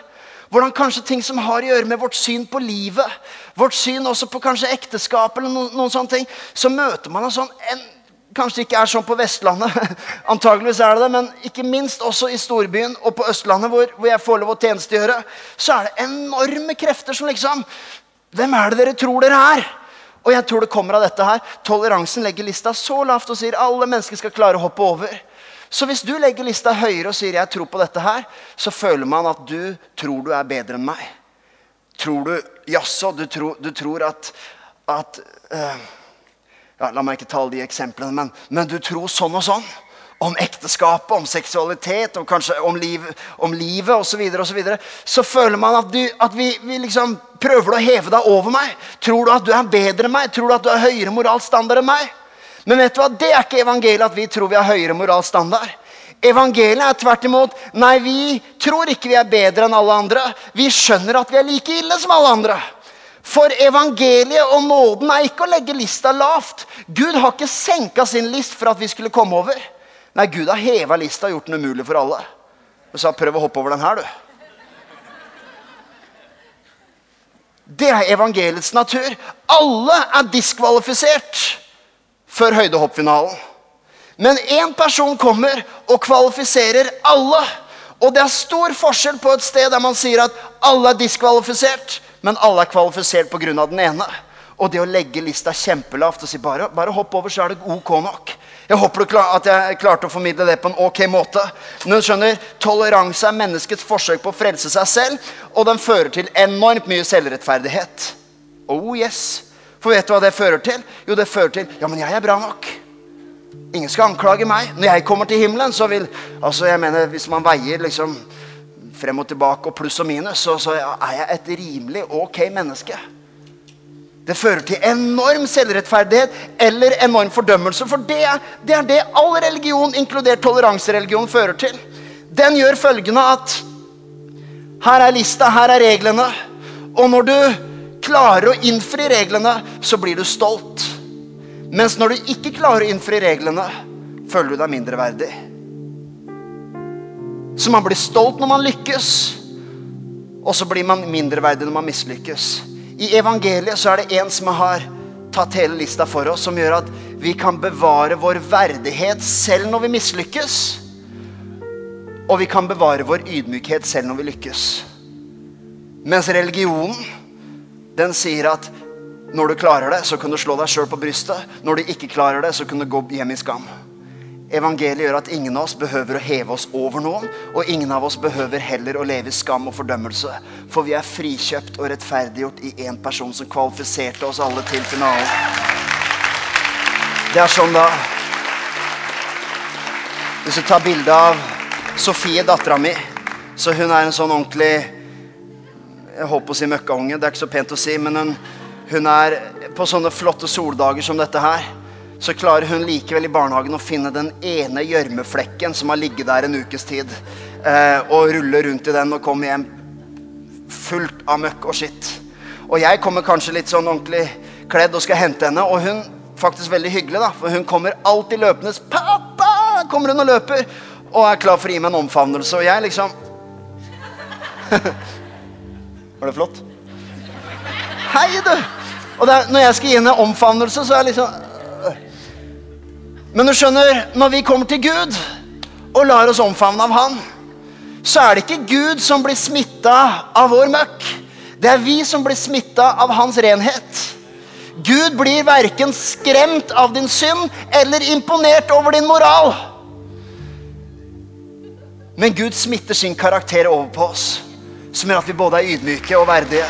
Hvordan kanskje ting som har å gjøre med vårt syn på livet, vårt syn også på kanskje ekteskap, eller noen, noen sånne ting, så møter man en sånn en, Kanskje det ikke er sånn på Vestlandet, antageligvis er det det, men ikke minst også i storbyen og på Østlandet, hvor, hvor jeg får lov å tjenestegjøre, så er det enorme krefter som liksom Hvem er det dere tror dere er? Og jeg tror det kommer av dette her. Toleransen legger lista så lavt og sier alle mennesker skal klare å hoppe over. Så hvis du legger lista høyere og sier 'jeg tror på dette her', så føler man at du tror du er bedre enn meg. Tror du Jaså, du, tror, du tror at, at uh, ja, La meg ikke tale de eksemplene, men, men du tror sånn og sånn om ekteskapet, om seksualitet, om, kanskje om, liv, om livet osv., så, videre, og så, videre, så føler man at, du, at vi, vi, liksom prøver å heve deg over meg. Tror du at du er bedre enn meg? Tror du at du har høyere moralsk standard enn meg? Men vet du hva? det er ikke evangeliet at vi tror vi har høyere moralsk standard. Evangeliet er tvert imot nei, vi tror ikke vi er bedre enn alle andre. Vi skjønner at vi er like ille som alle andre. For evangeliet og nåden er ikke å legge lista lavt. Gud har ikke senka sin list for at vi skulle komme over. Nei, Gud har heva lista og gjort den umulig for alle. Og sa prøv å hoppe over den her, du. Det er evangeliets natur. Alle er diskvalifisert før høydehoppfinalen. Men én person kommer og kvalifiserer alle. Og det er stor forskjell på et sted der man sier at alle er diskvalifisert, men alle er kvalifisert pga. den ene. Og det å legge lista kjempelavt og si bare, bare hopp over, så er det ok nok. Jeg håper at jeg klarte å formidle det på en ok måte. Men du skjønner, Toleranse er menneskets forsøk på å frelse seg selv, og den fører til enormt mye selvrettferdighet. Oh yes. For vet du hva det fører til? Jo, det fører til Ja, men jeg er bra nok. Ingen skal anklage meg. Når jeg kommer til himmelen, så vil Altså, jeg mener, hvis man veier liksom frem og tilbake og pluss og minus, så, så er jeg et rimelig ok menneske. Det fører til enorm selvrettferdighet eller enorm fordømmelse. For det, det er det all religion, inkludert toleransereligion, fører til. Den gjør følgende at her er lista, her er reglene. Og når du klarer å innfri reglene, så blir du stolt. Mens når du ikke klarer å innfri reglene, føler du deg mindreverdig. Så man blir stolt når man lykkes, og så blir man mindreverdig når man mislykkes. I evangeliet så er det en som har tatt hele lista for oss, som gjør at vi kan bevare vår verdighet selv når vi mislykkes. Og vi kan bevare vår ydmykhet selv når vi lykkes. Mens religionen, den sier at når du klarer det, så kan du slå deg sjøl på brystet. Når du ikke klarer det, så kan du gå hjem i skam. Evangeliet gjør at ingen av oss behøver å heve oss over noen, og ingen av oss behøver heller å leve i skam og fordømmelse. For vi er frikjøpt og rettferdiggjort i én person som kvalifiserte oss alle til finalen. Det er sånn, da. Hvis du tar bilde av Sofie, dattera mi, så hun er en sånn ordentlig Jeg holdt på å si møkkaunge, det er ikke så pent å si, men hun, hun er på sånne flotte soldager som dette her så klarer hun likevel i barnehagen å finne den ene gjørmeflekken som har ligget der en ukes tid, eh, og rulle rundt i den og komme hjem fullt av møkk og skitt. Og jeg kommer kanskje litt sånn ordentlig kledd og skal hente henne, og hun faktisk veldig hyggelig, da, for hun kommer alltid løpende. 'Pappa!' kommer hun og løper og er klar for å gi meg en omfavnelse. Og jeg liksom Var det flott? Hei, du! Og er, når jeg skal gi henne omfavnelse, så er jeg liksom men du skjønner, når vi kommer til Gud og lar oss omfavne av Han, så er det ikke Gud som blir smitta av vår møkk. Det er vi som blir smitta av hans renhet. Gud blir verken skremt av din synd eller imponert over din moral. Men Gud smitter sin karakter over på oss, som gjør at vi både er ydmyke og verdige.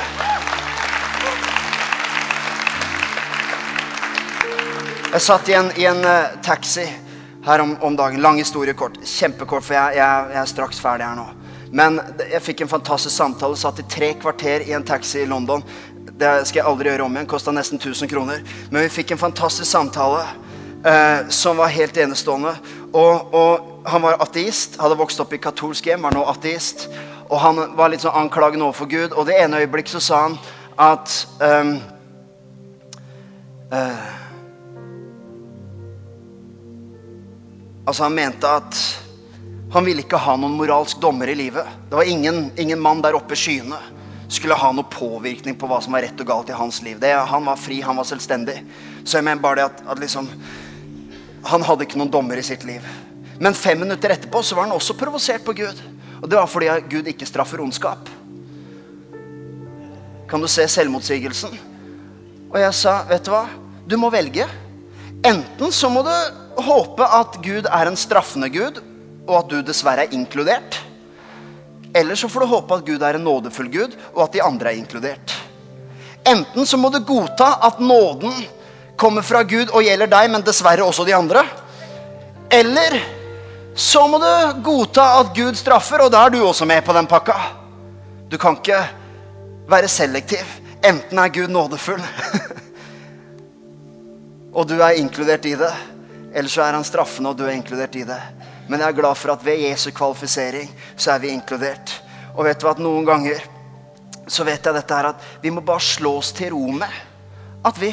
Jeg satt i en, i en uh, taxi her om, om, dagen. Lang historie kort. Kjempekort, for jeg, jeg, jeg, er straks ferdig her nå. Men jeg fikk en fantastisk samtale. Satt i tre kvarter i en taxi i London. Det skal jeg aldri gjøre om igjen. Kosta nesten 1000 kroner. Men vi fikk en fantastisk samtale uh, som var helt enestående. Og, og, han var ateist. Hadde vokst opp i katolsk hjem, var nå ateist. Og han var litt sånn anklagende overfor Gud. Og det ene øyeblikk så sa han at um, uh, Altså, han mente at Han ville ikke ha noen moralsk dommer i livet. Det var ingen, ingen mann der oppe i skyene skulle ha noen påvirkning på hva som var rett og galt i hans liv. Det, han var fri, han var selvstendig. Så jeg mener bare det at, at liksom Han hadde ikke noen dommer i sitt liv. Men fem minutter etterpå så var han også provosert på Gud. Og det var fordi Gud ikke straffer ondskap. Kan du se selvmotsigelsen? Og jeg sa, vet du hva? Du må velge. Enten så må du håpe at Gud er en straffende Gud, og at du dessverre er inkludert. Eller så får du håpe at Gud er en nådefull Gud, og at de andre er inkludert. Enten så må du godta at nåden kommer fra Gud og gjelder deg, men dessverre også de andre. Eller så må du godta at Gud straffer, og da er du også med på den pakka. Du kan ikke være selektiv. Enten er Gud nådefull, og du er inkludert i det, eller så er han straffende, og du er inkludert i det. Men jeg er glad for at ved Jesu kvalifisering så er vi inkludert. Og vet du at noen ganger så vet jeg dette her at vi må bare slå oss til ro med at vi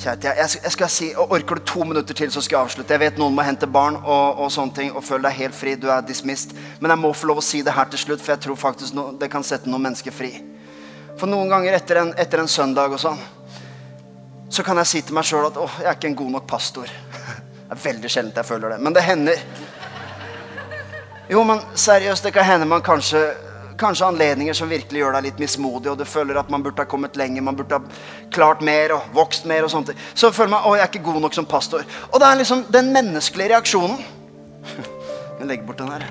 Kjære, jeg, jeg, skal si, og Orker du to minutter til, så skal jeg avslutte. Jeg vet noen må hente barn og, og sånne ting, og føle deg helt fri. Du er dismissed. Men jeg må få lov å si det her til slutt, for jeg tror faktisk no, det kan sette noen mennesker fri. For noen ganger etter en, etter en søndag og sånn, så kan jeg si til meg sjøl at åh, jeg er ikke en god nok pastor. Det er veldig sjelden jeg føler det, men det hender. Jo, men seriøst, det kan hende man kanskje kanskje anledninger som virkelig gjør deg litt mismodig, og du føler at man burde ha kommet lenger, man burde ha klart mer og vokst mer. og sånt. Så føler man at jeg er ikke god nok som pastor. Og det er liksom den menneskelige reaksjonen Jeg legger bort den her.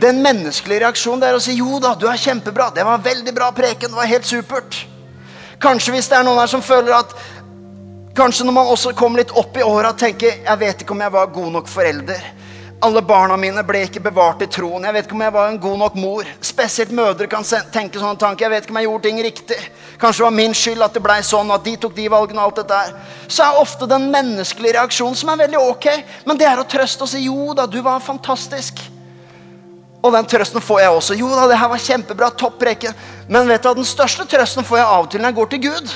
Den menneskelige reaksjonen det er å si jo da, du er kjempebra. Det var veldig bra preken. Det var helt supert. Kanskje hvis det er noen her som føler at Kanskje når man også kommer litt opp i åra, tenker jeg vet ikke om jeg var god nok forelder. Alle barna mine ble ikke bevart i troen. Jeg vet ikke om jeg var en god nok mor. Spesielt mødre kan tenke sånne tanker. Jeg vet ikke om jeg gjorde ting riktig. Kanskje det var min skyld at det ble sånn, at de tok de valgene og alt dette her. Så er ofte den menneskelige reaksjonen som er veldig ok, men det er å trøste og si jo da, du var fantastisk. Og den trøsten får jeg også. Jo da, det her var kjempebra. Topp preken. Men vet du, den største trøsten får jeg av og til når jeg går til Gud.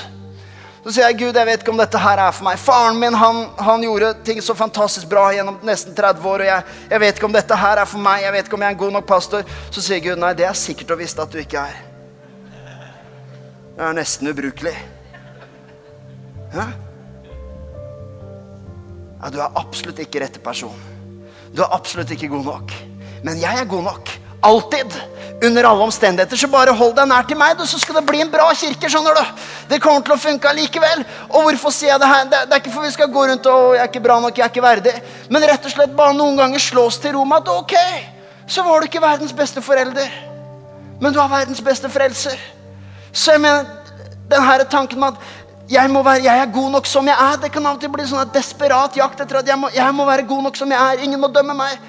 Så sier jeg, Gud, jeg vet ikke om dette her er for meg. Faren min han, han gjorde ting så fantastisk bra gjennom nesten 30 år. Og jeg, jeg, vet ikke om dette her er for meg. Jeg vet ikke om jeg er en god nok pastor. Så sier Gud, nei, det er sikkert og visst at du ikke er. Det er nesten ubrukelig. Hæ? Ja, du er absolutt ikke rette person. Du er absolutt ikke god nok. Men jeg er god nok. Alltid. Under alle omstendigheter. Så bare hold deg nær til meg, så skal det bli en bra kirke. skjønner du? Det kommer til å funke likevel. Og hvorfor sier jeg det her? Det, det er ikke for vi skal gå rundt og jeg er ikke bra nok, jeg er ikke verdig. Men rett og slett bare noen ganger slås til ro med at ok, så var du ikke verdens beste forelder. Men du er verdens beste frelser. Så jeg mener, den her tanken med at jeg, være, jeg er god nok som jeg er, det kan av og til bli sånn desperat jakt etter at jeg må, jeg må være god nok som jeg er. Ingen må dømme meg.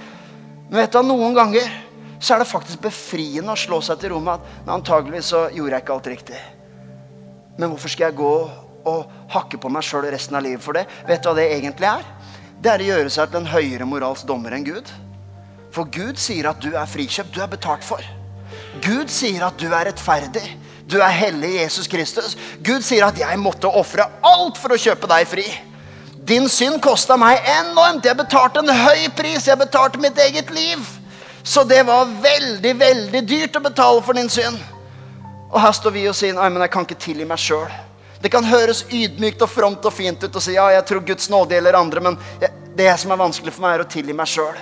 Men vet du, noen ganger så er det faktisk befriende å slå seg til ro med at antageligvis så gjorde jeg ikke alt riktig. Men hvorfor skal jeg gå og hakke på meg sjøl resten av livet for det? Vet du hva det egentlig er? Det er å gjøre seg til en høyere morals dommer enn Gud. For Gud sier at du er frikjøpt, du er betalt for. Gud sier at du er rettferdig. Du er hellig Jesus Kristus. Gud sier at jeg måtte ofre alt for å kjøpe deg fri. Din synd kosta meg enormt. Jeg betalte en høy pris. Jeg betalte mitt eget liv. Så det var veldig, veldig dyrt å betale for din synd. Og her står vi og sier nei, men jeg kan ikke tilgi meg sjøl. Det kan høres ydmykt og fromt og fint ut å si ja, jeg tror Guds nåde gjelder andre, men det som er vanskelig for meg, er å tilgi meg sjøl.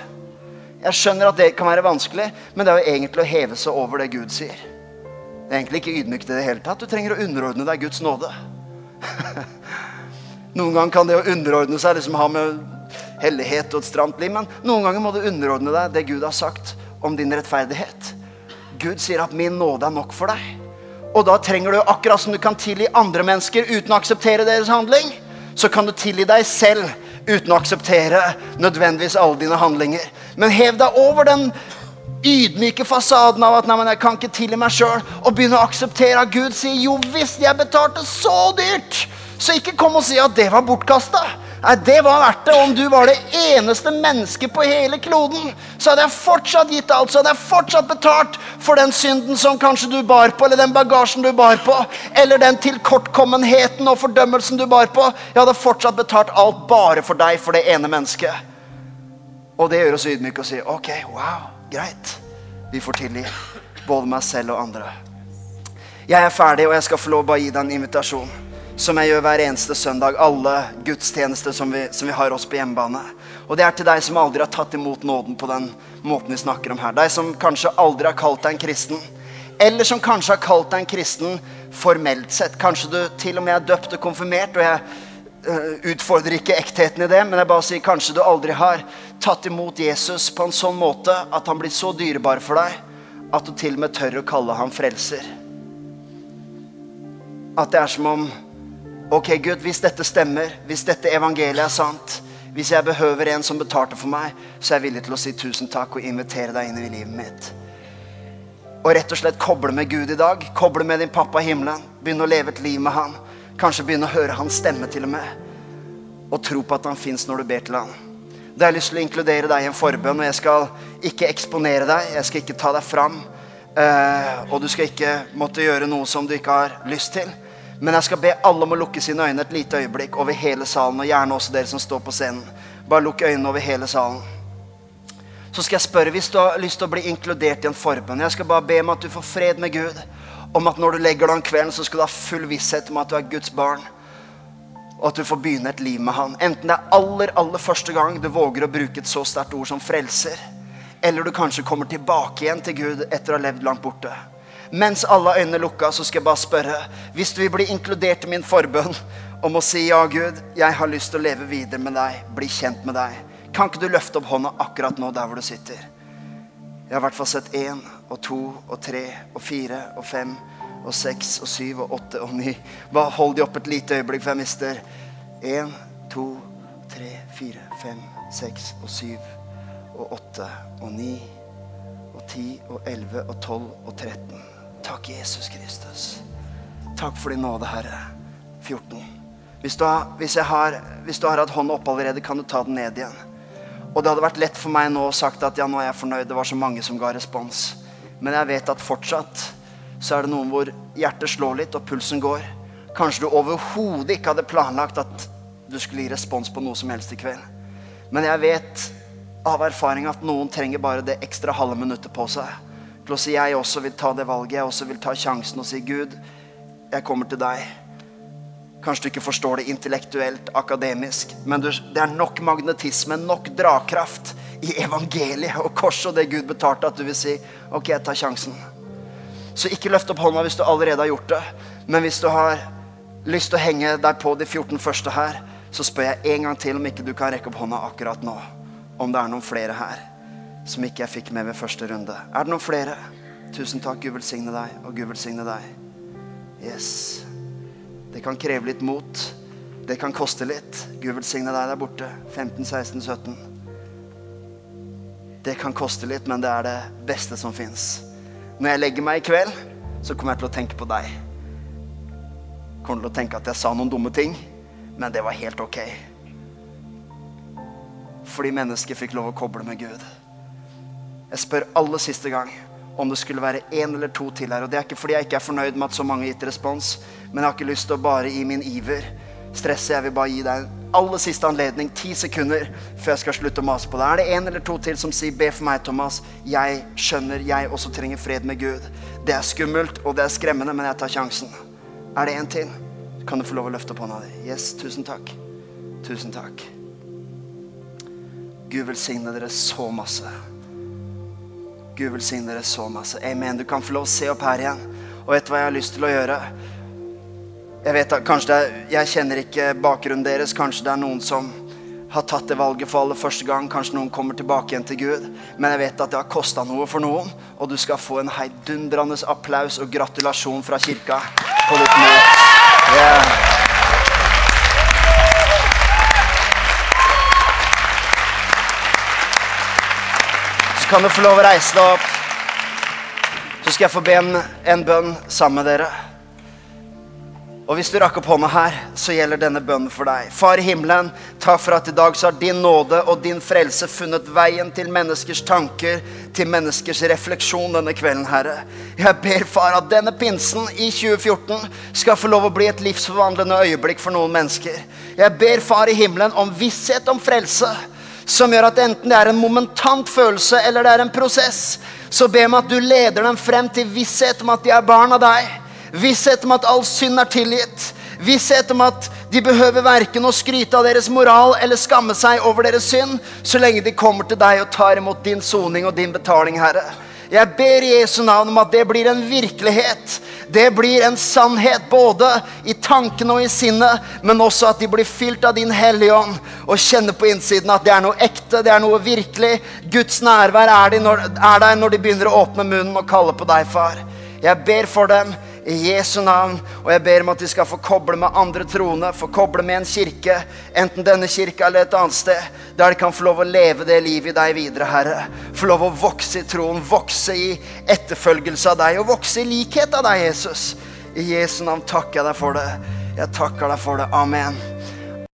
Jeg skjønner at det kan være vanskelig, men det er jo egentlig å heve seg over det Gud sier. Det er egentlig ikke ydmykt i det hele tatt. Du trenger å underordne deg Guds nåde. Noen ganger kan det å underordne seg liksom ha med hellighet og et stramt liv. Men noen ganger må du underordne deg det Gud har sagt om din rettferdighet. Gud sier at 'min nåde er nok for deg'. Og da trenger du, akkurat som du kan tilgi andre mennesker uten å akseptere deres handling, så kan du tilgi deg selv uten å akseptere nødvendigvis alle dine handlinger. Men hev deg over den ydmyke fasaden av at nei, men jeg kan ikke tilgi meg sjøl, og begynne å akseptere at Gud sier jo visst, jeg betalte så dyrt. Så ikke kom og si at det var bortkasta. Nei, Det var verdt det. Om du var det eneste mennesket på hele kloden, så hadde jeg fortsatt gitt alt. Så hadde jeg fortsatt betalt for den synden som kanskje du bar på, eller den bagasjen du bar på, eller den tilkortkommenheten og fordømmelsen du bar på. Jeg hadde fortsatt betalt alt bare for deg, for det ene mennesket. Og det gjør oss ydmyke og sier ok, wow, greit. Vi får tilgi både meg selv og andre. Jeg er ferdig, og jeg skal få lov å bare gi deg en invitasjon. Som jeg gjør hver eneste søndag. Alle gudstjenester som vi, som vi har oss på hjemmebane. Og det er til deg som aldri har tatt imot nåden på den måten vi snakker om her. Deg som kanskje aldri har kalt deg en kristen. Eller som kanskje har kalt deg en kristen formelt sett. Kanskje du til og med er døpt og konfirmert. og jeg uh, utfordrer ikke ektheten i det, men jeg bare sier kanskje du aldri har tatt imot Jesus på en sånn måte at han blir så dyrebar for deg at du til og med tør å kalle ham frelser. At det er som om Ok, Gud, hvis dette stemmer, hvis dette evangeliet er sant, hvis jeg behøver en som betalte for meg, så er jeg villig til å si tusen takk og invitere deg inn i livet mitt. Og rett og slett koble med Gud i dag. Koble med din pappa i himmelen. Begynne å leve et liv med han. Kanskje begynne å høre hans stemme til og med. Og tro på at han fins når du ber til han. Da har jeg lyst til å inkludere deg i en forbønn, og jeg skal ikke eksponere deg. Jeg skal ikke ta deg fram. Uh, og du skal ikke måtte gjøre noe som du ikke har lyst til. Men jeg skal be alle om å lukke sine øyne et lite øyeblikk over hele salen. Og gjerne også dere som står på scenen. Bare lukk øynene over hele salen. Så skal jeg spørre hvis du har lyst til å bli inkludert i en forbønn. Jeg skal bare be om at du får fred med Gud. Om at når du legger deg om kvelden, så skal du ha full visshet om at du er Guds barn. Og at du får begynne et liv med Han. Enten det er aller, aller første gang du våger å bruke et så sterkt ord som frelser. Eller du kanskje kommer tilbake igjen til Gud etter å ha levd langt borte. Mens alle øynene lukka, så skal jeg bare spørre Hvis du vil bli inkludert i min forbønn om å si ja, Gud, jeg har lyst til å leve videre med deg, bli kjent med deg, kan ikke du løfte opp hånda akkurat nå der hvor du sitter? Jeg har i hvert fall sett én og to og tre og fire og fem og seks og syv og åtte og ni. Bare hold de opp et lite øyeblikk, for jeg mister én, to, tre, fire, fem, seks og syv og åtte og ni og ti og elleve og tolv og tretten. Takk, Jesus Kristus. Takk for din nåde, Herre. 14. Hvis du, har, hvis, har, hvis du har hatt hånda oppe allerede, kan du ta den ned igjen. Og det hadde vært lett for meg nå å sagt at ja, nå er jeg fornøyd. Det var så mange som ga respons. Men jeg vet at fortsatt så er det noen hvor hjertet slår litt, og pulsen går. Kanskje du overhodet ikke hadde planlagt at du skulle gi respons på noe som helst i kveld. Men jeg vet av erfaring at noen trenger bare det ekstra halve minuttet på seg til å si jeg også vil ta det valget. Jeg også vil ta sjansen og si Gud, jeg kommer til deg. Kanskje du ikke forstår det intellektuelt, akademisk, men det er nok magnetisme, nok drakraft i evangeliet og korset og det Gud betalte, at du vil si OK, jeg tar sjansen. Så ikke løft opp hånda hvis du allerede har gjort det. Men hvis du har lyst til å henge deg på de 14 første her, så spør jeg en gang til om ikke du kan rekke opp hånda akkurat nå. Om det er noen flere her som ikke jeg fikk med ved første runde. Er det noen flere? Tusen takk. Gud velsigne deg, og Gud velsigne deg. Yes. Det kan kreve litt mot. Det kan koste litt. Gud velsigne deg der borte. 15, 16, 17. Det kan koste litt, men det er det beste som fins. Når jeg legger meg i kveld, så kommer jeg til å tenke på deg. Kommer til å tenke at jeg sa noen dumme ting, men det var helt ok. Fordi mennesket fikk lov å koble med Gud. Jeg spør aller siste gang om det skulle være én eller to til her. Og det er ikke fordi jeg ikke er fornøyd med at så mange har gitt respons, men jeg har ikke lyst til å bare i min iver stresse. Jeg vil bare gi deg en aller siste anledning, ti sekunder, før jeg skal slutte å mase på deg. Er det en eller to til som sier 'be for meg', Thomas? Jeg skjønner jeg også trenger fred med Gud. Det er skummelt, og det er skremmende, men jeg tar sjansen. Er det en til? Kan du få lov å løfte opp hånda di? Yes, tusen takk. Tusen takk. Gud velsigne dere så masse. Gud velsigne dere så masse. Amen. Du kan få lov å se opp her igjen. Og vet du hva jeg har lyst til å gjøre? Jeg vet at kanskje det er, jeg kjenner ikke bakgrunnen deres. Kanskje det er noen som har tatt det valget for aller første gang. Kanskje noen kommer tilbake igjen til Gud. Men jeg vet at det har kosta noe for noen. Og du skal få en heidundrende applaus og gratulasjon fra kirka på ditt møte. Yeah. Kan du få lov å reise deg opp. Så skal jeg få be en, en bønn sammen med dere. Og hvis du rakk opp hånda her, så gjelder denne bønnen for deg. Far i himmelen, takk for at i dag så har din nåde og din frelse funnet veien til menneskers tanker, til menneskers refleksjon denne kvelden, Herre. Jeg ber, far, at denne pinsen i 2014 skal få lov å bli et livsforvandlende øyeblikk for noen mennesker. Jeg ber, far i himmelen, om visshet om frelse som gjør at enten det er en momentant følelse eller det er en prosess, så be om at du leder dem frem til visshet om at de er barn av deg. Visshet om at all synd er tilgitt. Visshet om at de behøver verken å skryte av deres moral eller skamme seg over deres synd, så lenge de kommer til deg og tar imot din soning og din betaling, Herre. Jeg ber i Jesu navn om at det blir en virkelighet. Det blir en sannhet både i tankene og i sinnet, men også at de blir fylt av din Hellige Ånd og kjenner på innsiden at det er noe ekte, det er noe virkelig. Guds nærvær er, de når, er der når de begynner å åpne munnen og kalle på deg, far. Jeg ber for dem i Jesu navn, og jeg ber om at de skal få koble med andre troende, få koble med en kirke, enten denne kirka eller et annet sted, der de kan få lov å leve det livet i deg videre, Herre. Få lov å vokse i troen, vokse i etterfølgelse av deg og vokse i likhet av deg, Jesus. I Jesu navn takker jeg deg for det. Jeg takker deg for det. Amen.